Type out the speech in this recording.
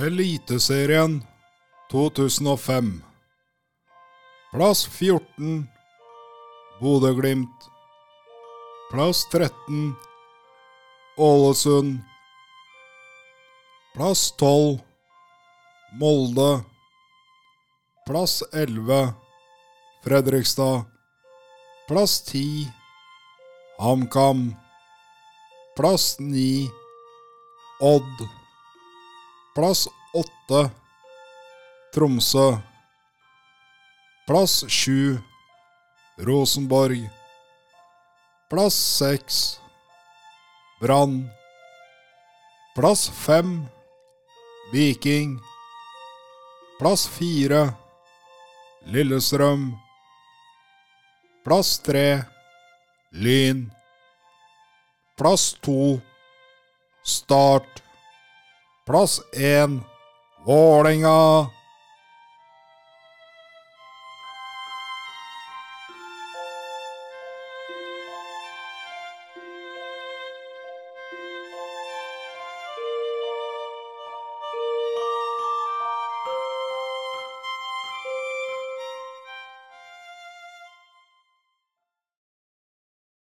Eliteserien 2005. Plass 14 Bodø-Glimt. Plass 13 Ålesund. Plass 12 Molde. Plass 11 Fredrikstad. Plass 10 HamKam. Plass 9 Odd. Plass åtte Tromsø. Plass sju Rosenborg. Plass seks Brann. Plass fem Viking. Plass fire Lillestrøm. Plass tre Lyn. Plass to Start. Plass én Vålerenga.